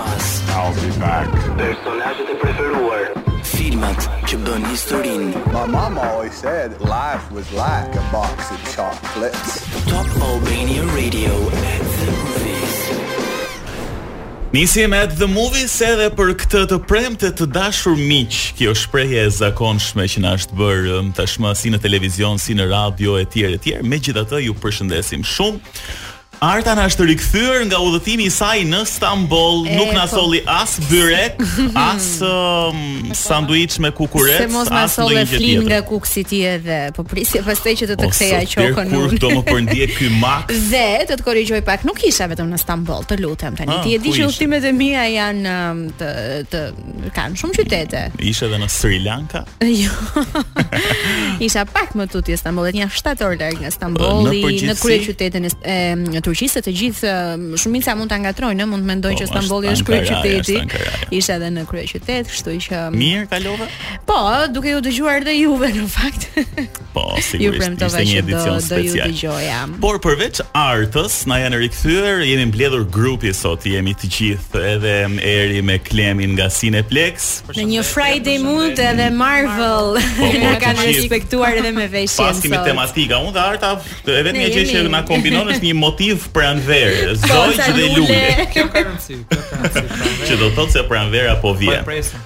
I'll be back. Personazhet e preferuar, filmat që bën historinë. My mama always said life was like a box of chocolates. Top Albania Radio at the movies. Nisim at the movies edhe për këtë të premte të dashur miq. Kjo shprehje e zakonshme që na është bërë um, tashmë si në televizion, si në radio e tjerë e tjerë. Megjithatë ju përshëndesim shumë. Arta na është rikthyer nga udhëtimi i saj në Stamboll, e, nuk na po. solli as byrek, as um, sanduiç me kukurec, se mos as ndonjë gjë tjetër. nga kuksi ti edhe, po prisje pastaj që të të ktheja qokën. Po kur do më përndjekë, mak? Dhe të të korrigjoj pak, nuk isha vetëm në Stamboll, të lutem tani. Ah, ti e di që udhëtimet e mia janë um, të të kanë shumë qytete. Isha edhe në Sri Lanka. Jo. Isha pak më tutje Stambollit, nja 7 orë larg nga Stambolli, në, në kryeqytetin e, e Turqisë, se të gjithë shumica mund ta ngatërrojnë, mund të mendojnë po, që Stambolli është kryeqyteti. Isha edhe në kryeqytet, kështu që Mirë kalove? Po, duke ju dëgjuar dhe juve në fakt. Po, sigurisht. Ju premtova që do t'ju dëgjoja. Por përveç Artës, na janë rikthyer, jemi mbledhur grupi sot, jemi të gjithë edhe Eri me Klemin nga Cineplexx. Në një Friday mood edhe Marvel po, po, na kanë respektuar edhe me veshjen sot. Paskemi tematika, unë dhe Arta, e vetëm një gjë që na kombinon është një motiv pranverë, po, zogj dhe lule. Kjo ka rëndësi, kjo ka rëndësi. Që do të thotë se pranvera po vjen. Po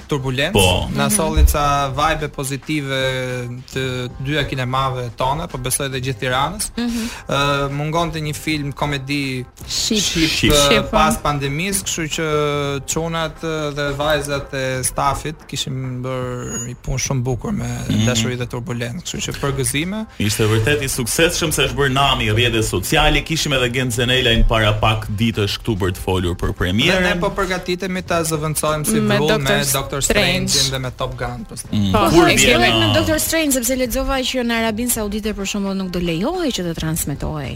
turbulencë. Po. Na mhm. solli ca vibe pozitive të dyja kinemave tona, po besoj edhe gjithë Tiranës. Ëh, mhm. uh, mungonte një film komedi shqip, shqip, shqip, shqip po. pas pandemisë, kështu që çunat dhe vajzat e stafit kishin bërë një punë shumë bukur me mm -hmm. Dashuri dhe Turbulencë. Kështu që përgëzime. Ishte vërtet i suksesshëm se është bërë nami në rrjete sociale. Kishim edhe Gent Zenelajn para pak ditësh këtu për të folur për premierën. Ne po përgatitemi ta zëvendësojmë si me Doctor, me Doctor Strange dhe me Top Gun pastaj. Mm. Po, po kemi edhe me Doctor Strange sepse lexova që në Arabinë Saudite për shembull nuk do lejohej që të transmetohej.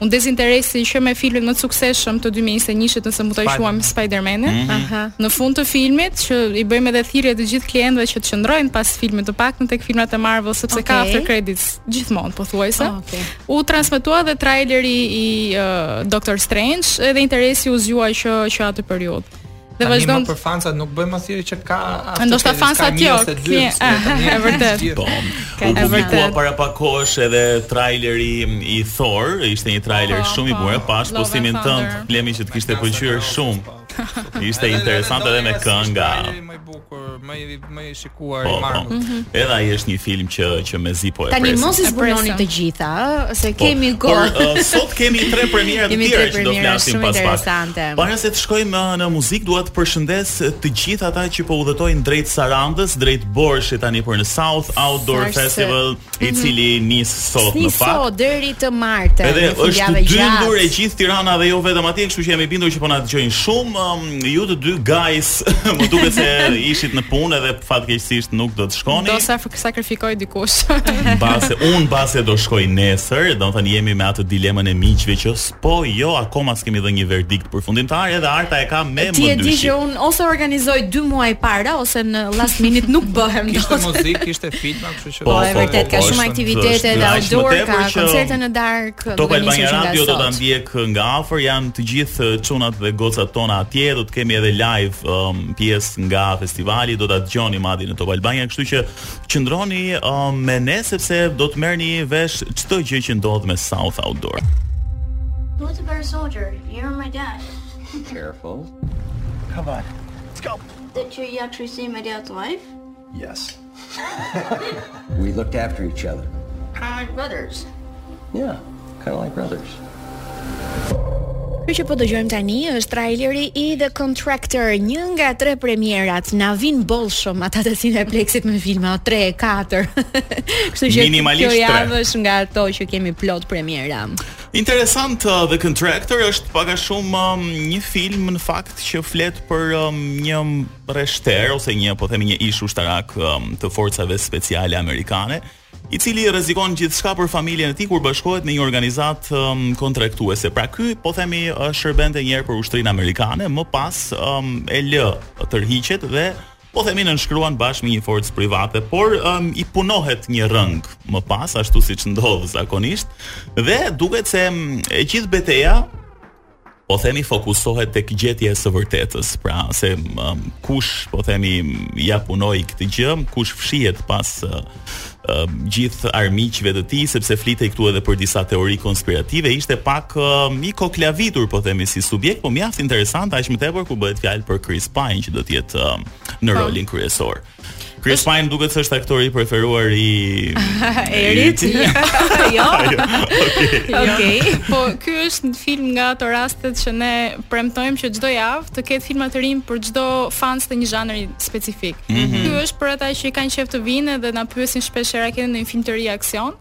U ndez interesi që me filmin më të suksesshëm të 2021-shit, nëse mund ta quajmë Spider-Man-in. Mm -hmm. Aha. Në fund të filmit që i bëjmë edhe thirrje të gjithë klientëve që të qëndrojnë pas filmit të paktën tek filmat e Marvel sepse okay. ka after credits gjithmonë pothuajse. Oh, okay. U transmetua edhe traileri i uh, Doctor Strange, edhe interesi u zgjua që që në atë periudhë. Dhe tani vazhdon. Ne për fansat nuk bëjmë asgjë që ka ashtu. Ndoshta që fansat ka jo, një ose dy, kje- s'ka eh, tani. e vërtet. Po, u publikua vërtet. para pak kohësh edhe traileri i Thor, ishte një trailer Po, shumë i po, bukur, e pashë Love postimin and tënd, Thunder. Klemi që të kishte pëlqyer shumë. Ishte interesant edhe me kënga. bukur më i më i shikuar i po, marrë. Po. Mhm. Edhe ai është një film që që mezi po e presim. Tani mos i zbuloni të gjitha, ëh, se po, kemi kohë. Por sot kemi tre premiera të tjera që do flasim pas pas. Para se të shkojmë në muzikë, dua të përshëndes të gjithë ata që po udhëtojnë drejt Sarandës, drejt Borshit tani për në South Outdoor Festival. mhm. i cili nis sot në fakt. Sot deri të martën. Edhe është dyndur e gjithë Tirana dhe jo vetëm atje, kështu që jam i bindur që po na dëgjojnë shumë um, ju të dy guys. Më duket se ishit në punë edhe fatkeqësisht nuk do të shkoni. Do sakrifikojë dikush. Mbase un mbase do shkoj nesër, domethënë jemi me atë dilemën e miqve që po jo akoma s'kemi dhënë një verdikt përfundimtar, edhe Arta e ka me mëdyshje. Ti e di që un ose organizoj 2 muaj para ose në last minute nuk bëhem. Kishte muzikë, kishte filma. Po, po, e po, vërtet po, ka po, shumë është- aktivitete është dhe aq më outdoor, ka tepër që koncerte në darkë, duke nisur që nga sot. Top Albania Radio do ta ndjekë uh, nga afër, janë të gjithë uh, çunat dhe gocat tona atje, do të kemi edhe live um, pjesë nga festivali, do ta dëgjoni madje në Top Albania, kështu që qëndroni um, me ne sepse do të merrni vesh çdo gjë që ndodh me South Outdoor. Who's a better soldier? You or my dad? Careful. Come on. Let's go. Did you actually see my dad's wife? Yes. We looked after each other. Kind of like brothers. Yeah, kind of like brothers. Kjo që po dëgjojmë tani është traileri i The Contractor, një nga tre premierat. Na vin bollshëm ata të Cineplexit me filma 3 e 4. Kështu që kjo javë është nga ato që kemi plot premiera. Interesant uh, The Contractor është pak a shumë um, një film në fakt që flet për um, një rreshter ose një, po themi një ish ushtarak um, të forcave speciale amerikane, i cili rrezikon gjithçka për familjen e tij kur bashkohet me një organizatë um, kontraktuese. Pra ky, po themi, uh, shërbente një herë për ushtrinë amerikane, më pas um, e lë tërhiqet dhe po themi nënshkruan bashkë me një forcë private, por um, i punohet një rreng më pas, ashtu siç ndodh zakonisht, dhe duket se um, e gjithë beteja po themi fokusohet tek gjetja e së vërtetës, pra se um, kush po themi ia punoi këtë gjë, kush fshihet pas uh, um, gjithë armiqve të tij, sepse flitej këtu edhe për disa teori konspirative, ishte pak uh, i koklavitur po themi si subjekt, po mjaft interesant, aq më tepër ku bëhet fjalë për Chris Pine që do të jetë uh, në po. rolin kryesor. Chris Pine më duket se është aktori i preferuar i Erit. jo. Okej. Po ky është një film nga ato rastet që ne premtojmë që çdo javë të ketë filma të rinj për çdo fans të një zhanri specifik. Mhm. Ky është për ata që i kanë qejf të vinë dhe na pyesin shpesh Era keni ndonjë film të ri aksion.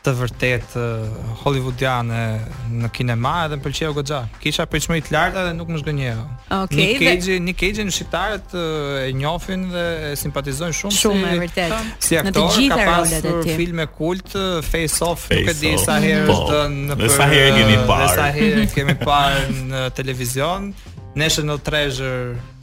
të vërtetë hollywoodiane në kinema edhe më pëlqeu goxha. Kisha pritshmëri të larta dhe nuk më zgënjeu. Okej. Okay, Nick Cage, Nick Cage ne shqiptarët e njohin dhe e simpatizojnë shumë. Shumë si, vërtet. Si aktor, në të gjitha rolet e tij. Filme kult, Face Off, nuk e di sa herë është po. në për. Sa herë e kemi parë. Sa herë e kemi parë në televizion. National Treasure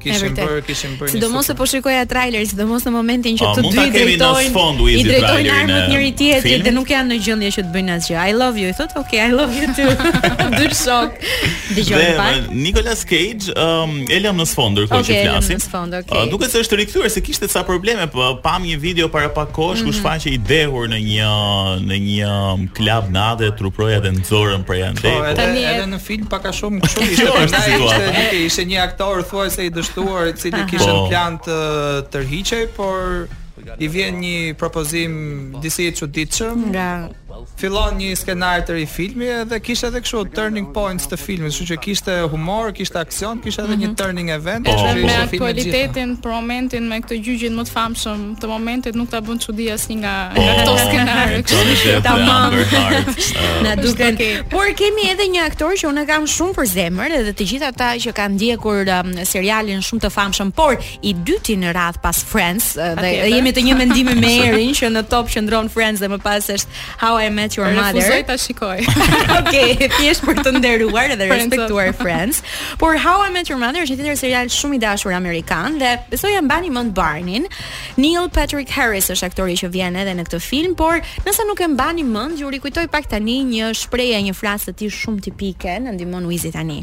Kishim bërë, kishim bërë. Sidomos se po shikoja trailerin, sidomos në momentin që të dy drejtojnë. I drejtojnë armët njëri tjetrit dhe nuk janë në gjendje që të bëjnë asgjë. I love you, i thotë, "Okay, I love you too." Dy shokë. Dëgjoj pak. Nicolas Cage, um, e lëmë në sfond teksa flasim. Në sfond, okay. Uh, duket se është rikthyer se kishte disa probleme, po pamë një video para pak kohësh ku mhm. shfaqej i dehur në një në një um, klub nate, truprojat e nxorën përjashta. Po, edhe në film pak a shumë kështu ishte Kjo është prandaj situata. ishte ishte një aktor thuajse i dështuar i cili kishte Po. në plan të tërhiqej, por i vjen një propozim disi i çuditshëm. Nga Fillon një skenar të ri filmi dhe kishte edhe kështu turning points të filmit, kështu që kishte humor, kishte aksion, kishte edhe një turning event, kështu Edhe që me ishte film i gjithë. aktualitetin për momentin me këtë gjyqin më të famshëm të momentit nuk ta bën çudi asnjë nga po. nga këto skenare kështu. Tamam. Na duken. Por kemi edhe një aktor që unë kam shumë për zemër edhe të gjithë ata që kanë ndjekur um, serialin shumë të famshëm, por i dyti në radhë pas Friends uh, dhe jemi të një mendimi me Erin që në top qëndron Friends dhe më pas është How I Met Your Mother. Refuzoj ta shikoj. Okej, okay, thjesht për të nderuar dhe respektuar Friends. Por How I Met Your Mother është një tjetër serial shumë i dashur amerikan dhe besoj e mbani mend Barnin. Neil Patrick Harris është aktori që vjen edhe në këtë film, por nëse nuk e mbani mend, ju rikujtoj pak tani një shprehje, një frazë të tij shumë tipike, na ndihmon Wizi tani.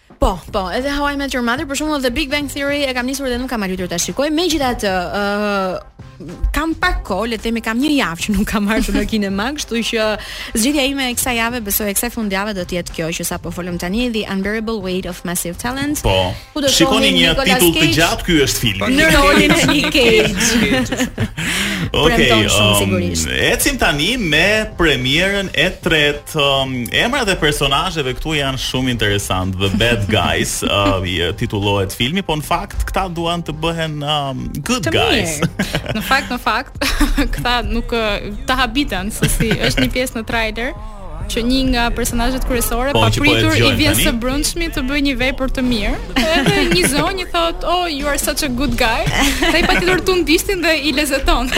Po, po, edhe How I Met Your Mother, për shembull The Big Bang Theory e kam nisur dhe nuk kam arritur ta shikoj. Megjithatë, ë uh, kam pak kohë, le të themi kam një javë që nuk kam qenë në kinema, kështu që zgjidhja ime e kësaj jave besoj e kësaj fundjave do të jetë kjo që sapo folëm tani The Unbearable Weight of Massive Talent. Po. Ku do të shikoni një titull të gjatë, ky është filmi. Në rolin e Nick Cage. Okej, okay, um, ecim tani me premierën e tretë të um, emrat e personazheve këtu janë shumë interesantë. The Bad Guys uh, titullohet filmi, po në fakt këta duan të bëhen um, Good të Guys. në fakt, në fakt, këta nuk uh, të habitën se si është një pjesë në trailer që një nga personazhet kryesore po, papritur po i vjen së brendshmi të bëjë një vepër të mirë. Edhe një zonjë i thotë, "Oh, you are such a good guy." Ai papritur tund bishtin dhe i lezeton.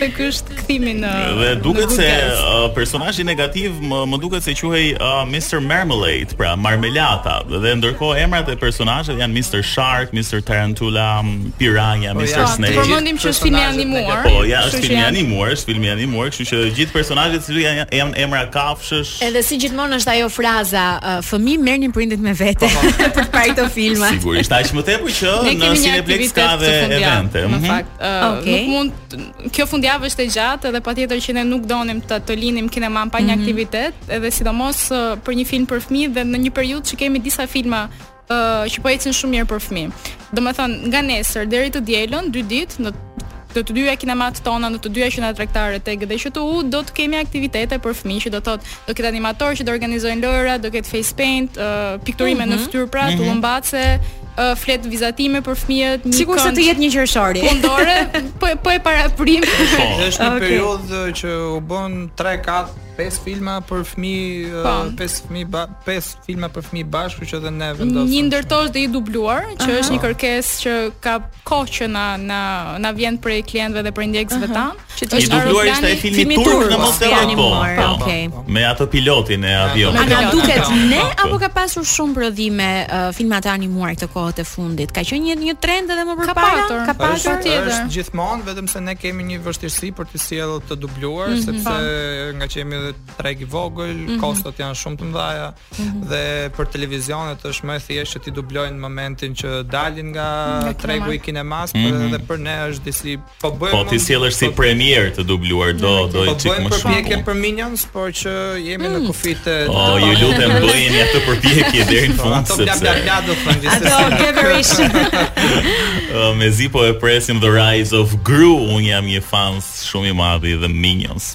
Dhe ky është kthimin në Dhe duket se uh, personazhi negativ më, më duket se quhej uh, Mr Marmalade, pra marmelata. Dhe ndërkohë emrat e personazheve janë Mr Shark, Mr Tarantula, Piranha, po, Mr Snake. Po përmendim që është filmi animuar. Po ja, është filmi animuar, është filmi animuar, kështu që gjithë personazhet janë janë emra kafshësh. Edhe si gjithmonë është ajo fraza uh, fëmijë merrni prindërit me vete po, po. për të parë këto filma. Sigurisht, aq më tepër që në Cineplex ka dhe evente. Në mhm. fakt, uh, nuk mund Kjo fundjavë është e gjatë dhe patjetër që ne nuk donim të të linim kinemanë pa një mm -hmm. aktivitet, edhe sidomos për një film për fëmijë dhe në një periudhë që kemi disa filma uh, që po ecin shumë mirë për fëmijë. Domethënë, nga nesër deri të dielën, dy ditë në të të dyja kinematë tona në të dyja qendra tregtare TEG dhe QTU do të kemi aktivitete për fëmijë që do të thotë do ketë animatorë që do organizojnë lojëra, do ketë face paint, uh, pikturime mm -hmm. në mhm. fytyrë pra, mm -hmm. tullumbace, uh, fletë vizatime për fëmijët, një Sikurse të jetë një qershori. Fundore, po po e paraprim. Po. Është një okay. periudhë që u bënë 3 4 5 filma për fëmijë, 5 po. fëmijë, 5 filma për fëmijë bashkë që edhe ne vendosëm. Një ndër to është dhe i dubluar, që uh -huh. është një kërkesë që ka kohë që na na na vjen prej klientëve dhe prej ndjekësve uh -huh. tanë. Që të dubluar ishte ai filmi turk në mos e rrok po. Okej. Me atë pilotin e avionit. A na duket ne apo ka pasur shumë prodhime filmash të animuar këto kohët e fundit? Ka qenë një një trend edhe më përpara? Ka pasur tjetër. Është gjithmonë vetëm se ne kemi një vështirësi për t'i sjellë të dubluar mhm. sepse po. nga që jemi edhe treg i vogël, mhm. kostot janë shumë të mëdha mhm. dhe për televizionet është më e thjeshtë që t'i dublojnë momentin që dalin nga tregu i kinemas, por edhe për ne është disi Po bëjmë Po t'i sjellësh si po- premierë të dubluar do do një çik më shumë. Po bëjmë për Minions, por që jemi në mm. kufit të O po, ju lutem bëjeni atë përpjekje deri në po, fund sepse. Ato bla bla do thonë gjithsesi. Ato gibberish. Mezi po e presim The Rise of Gru, unë jam një fans shumë i madh i The Minions.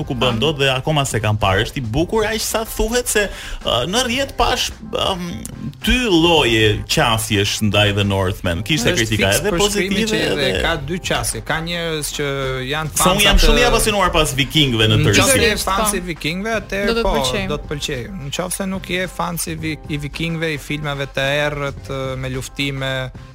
nuk u bë dot dhe akoma s'e kam parë. Është i bukur aq sa thuhet se uh, në rrjet pashë um, dy lloje qasjesh ndaj The Northman. Kishte kritika edhe pozitive edhe ka dy qasje. Ka njerëz që janë fansë. Unë jam shumë i apasionuar pas Vikingëve në tërësi. Nëse je fans i Vikingëve, atëherë po do të pëlqejë. Nëse nuk je fans i Vikingëve, i filmave të errët me luftime,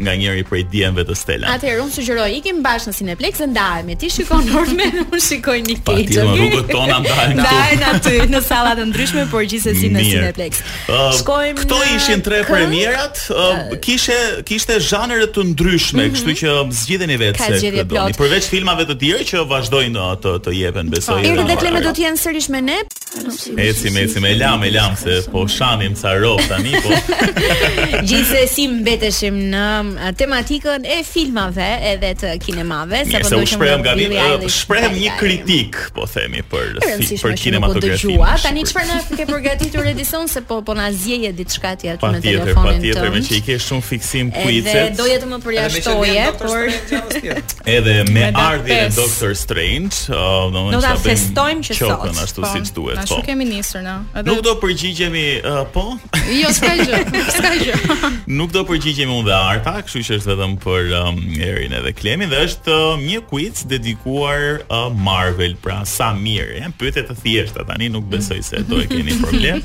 nga njëri prej djemve të Stellan. Atëherë unë sugjeroj ikim bashkë në Cineplex dhe ndahemi. Ti shikon Northman, unë shikoj Nick Cage. Ti në rrugët tona ndahen. Ndahemi aty në salla të ndryshme, por gjithsesi në Cineplex. Uh, Shkojmë Këto ishin tre premierat, uh, kishte kishte zhanre të ndryshme, mm -hmm. kështu që zgjidheni vetë se çfarë doni. Përveç filmave të tjerë që vazhdojnë uh, të të jepen, besoj. Edhe po, dhe klemet do të jenë sërish me ne. Eci, eci, më lamë, më lamë se po shanim ca rrok tani po. Gjithsesi mbetemi në uh, tematikën e filmave edhe të kinemave, sepse do të shprehem gabim, uh, shprehem një kritik, po themi për si për kinematografinë. Dëgjua, tani çfarë na ke përgatitur Edison se po po na zieje diçka ti aty me telefonin tënd. Patjetër, patjetër, me që i ke shumë fiksim kuicet. Edhe doje të më përjashtoje, por Edhe me, me ardhjen e Doctor Strange, uh, do të thotë festojmë që sot. Qokën, ashtu po, siç duhet. Ashtu po. kemi nisur ne. Edhe... Nuk do përgjigjemi, uh, po? Jo, s'ka gjë, s'ka gjë. Nuk do përgjigjemi unë dhe Arta, kështu që është vetëm për um, Erin edhe Klemin dhe është uh, një quiz dedikuar uh, Marvel, pra sa mirë, janë pyetje të thjeshta tani, nuk besoj se do e keni problem.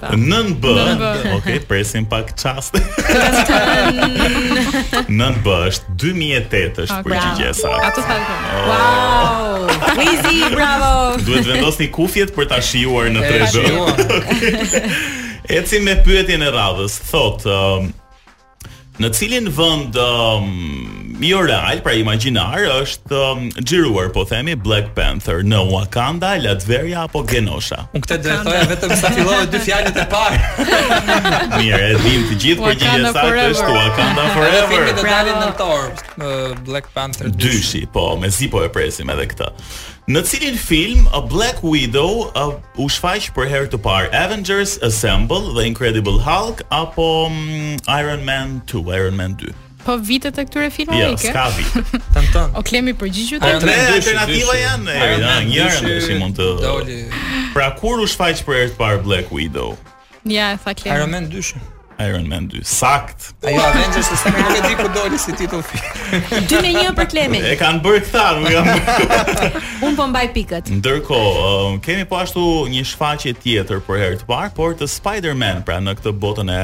Po. Nën B. Nën B. Okej, presim pak çast. Nën B është 2008 është Okej. përgjigje e saktë. Ato sa këtu. Wow! Wizi, bravo! Duhet të vendosni kufjet për ta shijuar në E, 3D. shijuar. Ecim me pyetjen e radhës. Thotë, um, Në cilin vend um, jo real, pra imagjinar është um, xhiruar, po themi Black Panther në Wakanda, Latveria apo Genosha? Unë këtë do të thoja vetëm sa fillove dy fjalët e parë. Mirë, e dim të gjithë përgjigjja e saktë është Wakanda Forever. Filmi do dali në nëntor, Black Panther 2. Dyshi, po, mezi po e presim edhe këtë. Në cilin film Black Widow u shfaq për herë të parë? Avengers Assemble, The Incredible Hulk apo mm, Iron Man 2, Iron Man 2? Po vitet e këtyre filmave ja, i ke? Jo, s'ka vit. Tan tan. O Klemi përgjigju ti. Tre alternativa janë, janë njëra që mund të. Pra kur u shfaq për herë të parë Black Widow? Ja, e tha Klemi. Iron Man 2-shi. Iron Man 2. Saktë. Ajo Avengers është më nuk e di ku doli si titull filmi. 2 me 1 për Klemin. E kanë bërë këta, nuk e kanë bërë. Unë po mbaj pikët. Ndërkohë, um, kemi po ashtu një shfaqje tjetër për herë të parë, por të Spider-Man, pra në këtë botën e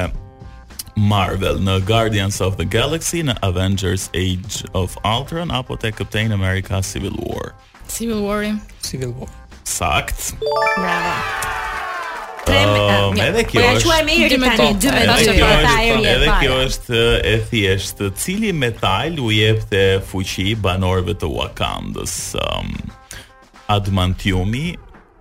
Marvel, në Guardians of the Galaxy, në Avengers Age of Ultron apo te Captain America Civil War. Civil War. Civil War. Saktë. Bravo. Tre me, uh, ja, edhe kjo po është. Po quajmë Eri tani 2 me 2 për ta Eri. Edhe kjo është e thjeshtë. Cili metal u jepte fuqi banorëve të Wakandës? Um, Adamantiumi,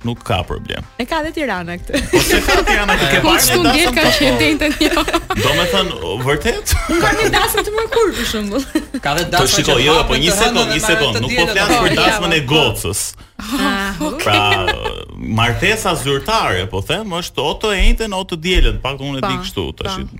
Nuk ka problem. E ka dhe Tirana këtë. Po s'e ka Tirana këtë. Po çu ngel ka shendente një. Domethënë vërtet? Ka një dasëm të mërkurë për shembull. Ka dhe dasëm. Po shikoj, jo, po një sekond, një sekond, nuk po flas për dasmën e po. gocës. Ah, pra, martesa zyrtare, po them, është o të enjten o të dielën, paktën unë e di po, kështu tash. Po.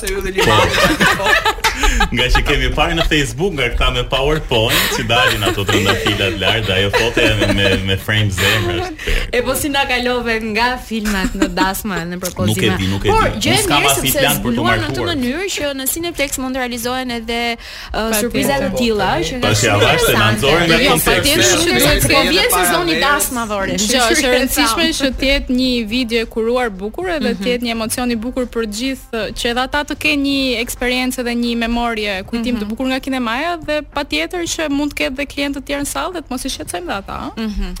Te ylli limoni. Nga që kemi parë në Facebook nga këta me PowerPoint që dalin ato trëndafilat lart dhe ajo fotoja me me, me frame zemra. E po si na kalove nga filmat në dasma në propozime. Nuk e di, nuk e di. Por gjë e mirë sepse zbuluan në këtë mënyrë që në Cineplex mund të realizohen edhe surpriza të tilla që nga shumë jashtë na nxorrin nga konteksti. Jo, patjetër që duhet të po vjen sezoni i dasmë madhore. Jo, është e rëndësishme që të jetë një video e kuruar bukur edhe mhm. të jetë një emocion i bukur për të gjithë që edhe ata të kenë një eksperiencë dhe një memorie kujtim të mhm. bukur nga kinemaja dhe patjetër që mund të ketë dhe klientë të tjerë në sallë dhe të mos i shqetësojmë dhe ata. Ëh. Mhm.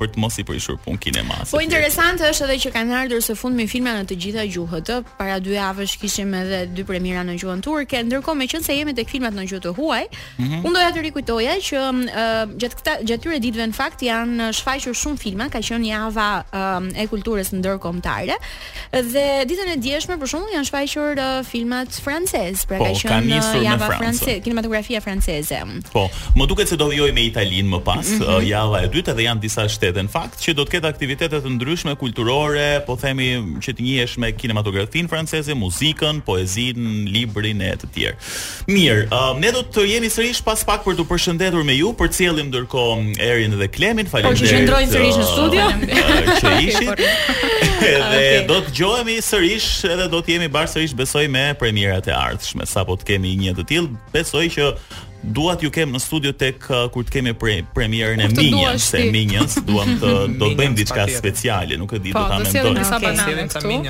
për të mos i prishur punë kinemasë. Po interesante është edhe që kanë ardhur së fundmi filma në të gjitha gjuhët. Para dy javësh kishim edhe dy premiera në gjuhën turke, ndërkohë meqenëse jemi tek filmat në gjuhë të huaj, mm -hmm. unë doja të rikujtoja që uh, gjatë këta gjatë këtyre ditëve në fakt janë shfaqur shumë filma, ka qenë java uh, e kulturës ndërkombëtare. Dhe ditën e djeshme për shembull janë shfaqur uh, filmat francezë, pra po, ka qenë uh, java franceze, kinematografia franceze. Po, më duket se do vijojë me Italinë më pas, mm -hmm. java e dytë dhe janë disa shtete në fakt që do të ketë aktivitete të ndryshme kulturore, po themi që të njihesh me kinematografinë franceze, muzikën, poezinë, librin e të tjerë. Mirë, ne do të jemi sërish pas pak për t'u përshëndetur me ju, përcjellim ndërkohë Erin dhe Klemin. Faleminderit. Po që qëndrojnë sërish në studio. Që ishit. Dhe do të dëgjohemi sërish edhe do të jemi bashkë sërish besoj me premierat e ardhshme. Sapo të kemi një të tillë, besoj që dua t'ju kem në studio tek uh, kur të kemi pre, premierën e Minions, e Minions, duam të do të bëjmë diçka speciale, nuk e di, do po, ta mendoj. Po, do të sjellim disa banana këtu.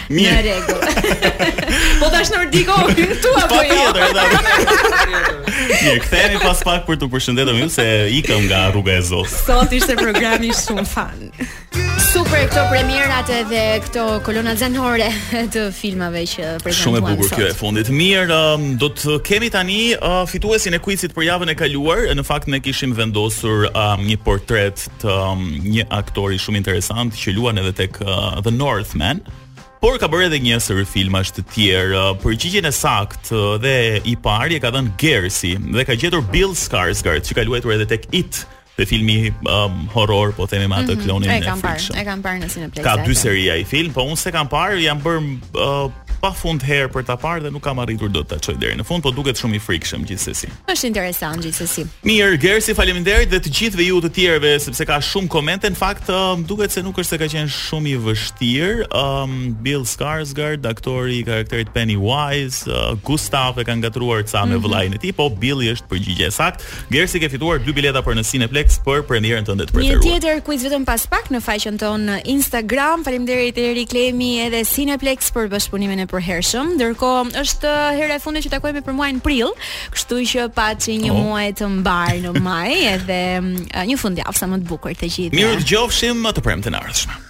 Mirë. Në rregull. po tash Nordiku hyn këtu apo jo? Patjetër. Mirë, kthehemi pas pak për t'u përshëndetur ju se ikëm nga rruga e Zotit. Sot ishte programi shumë fan. Super këto premierat edhe këto kolona zanore të filmave që prezantuan. Shumë e bukur kjo e fundit. Mirë, um, do të kemi tani uh, fituesin e kuicit për javën e kaluar. Në fakt ne kishim vendosur um, një portret të um, një aktori shumë interesant që luan edhe tek uh, The Northman, por ka bërë edhe një sërë filmash të tjerë. Uh, përgjigjen e saktë uh, dhe i pari e ka dhënë Gersi dhe ka gjetur Bill Skarsgård, që ka luajtur edhe tek It dhe filmi um, horror po themi me atë mhm, kllounin mm -hmm. e kam parë e kam parë në Cineplex ka dy seri ai film po unë s'e kam parë jam bër uh, pafund herë për ta parë dhe nuk kam arritur dot ta çoj deri në fund, po duket shumë i frikshëm gjithsesi. Është interesant gjithsesi. Mirë, Gersi, faleminderit dhe të gjithëve ju të tjerëve sepse ka shumë komente. Në fakt, uh, duket se nuk është se ka qenë shumë i vështirë. Um, Bill Skarsgård, aktori i karakterit Pennywise, uh, Gustav e kanë ngatërruar ca me mm -hmm. vëllain e tij, po Billy është përgjigjja e saktë. Gersi ke fituar dy bileta për në Cineplex për premierën tënde të preferuar. Një tjetër quiz vetëm pas pak në faqen tonë në Instagram. Faleminderit Eri Klemi edhe Cineplex për bashkëpunimin e përhershëm. Ndërkohë, është hera e fundit që takohemi për muajin prill, kështu që paçi një oh. muaj të mbarë në maj edhe një fundjavë sa më të bukur të gjithë. Mirë u dëgjofshim më të premten e ardhshme.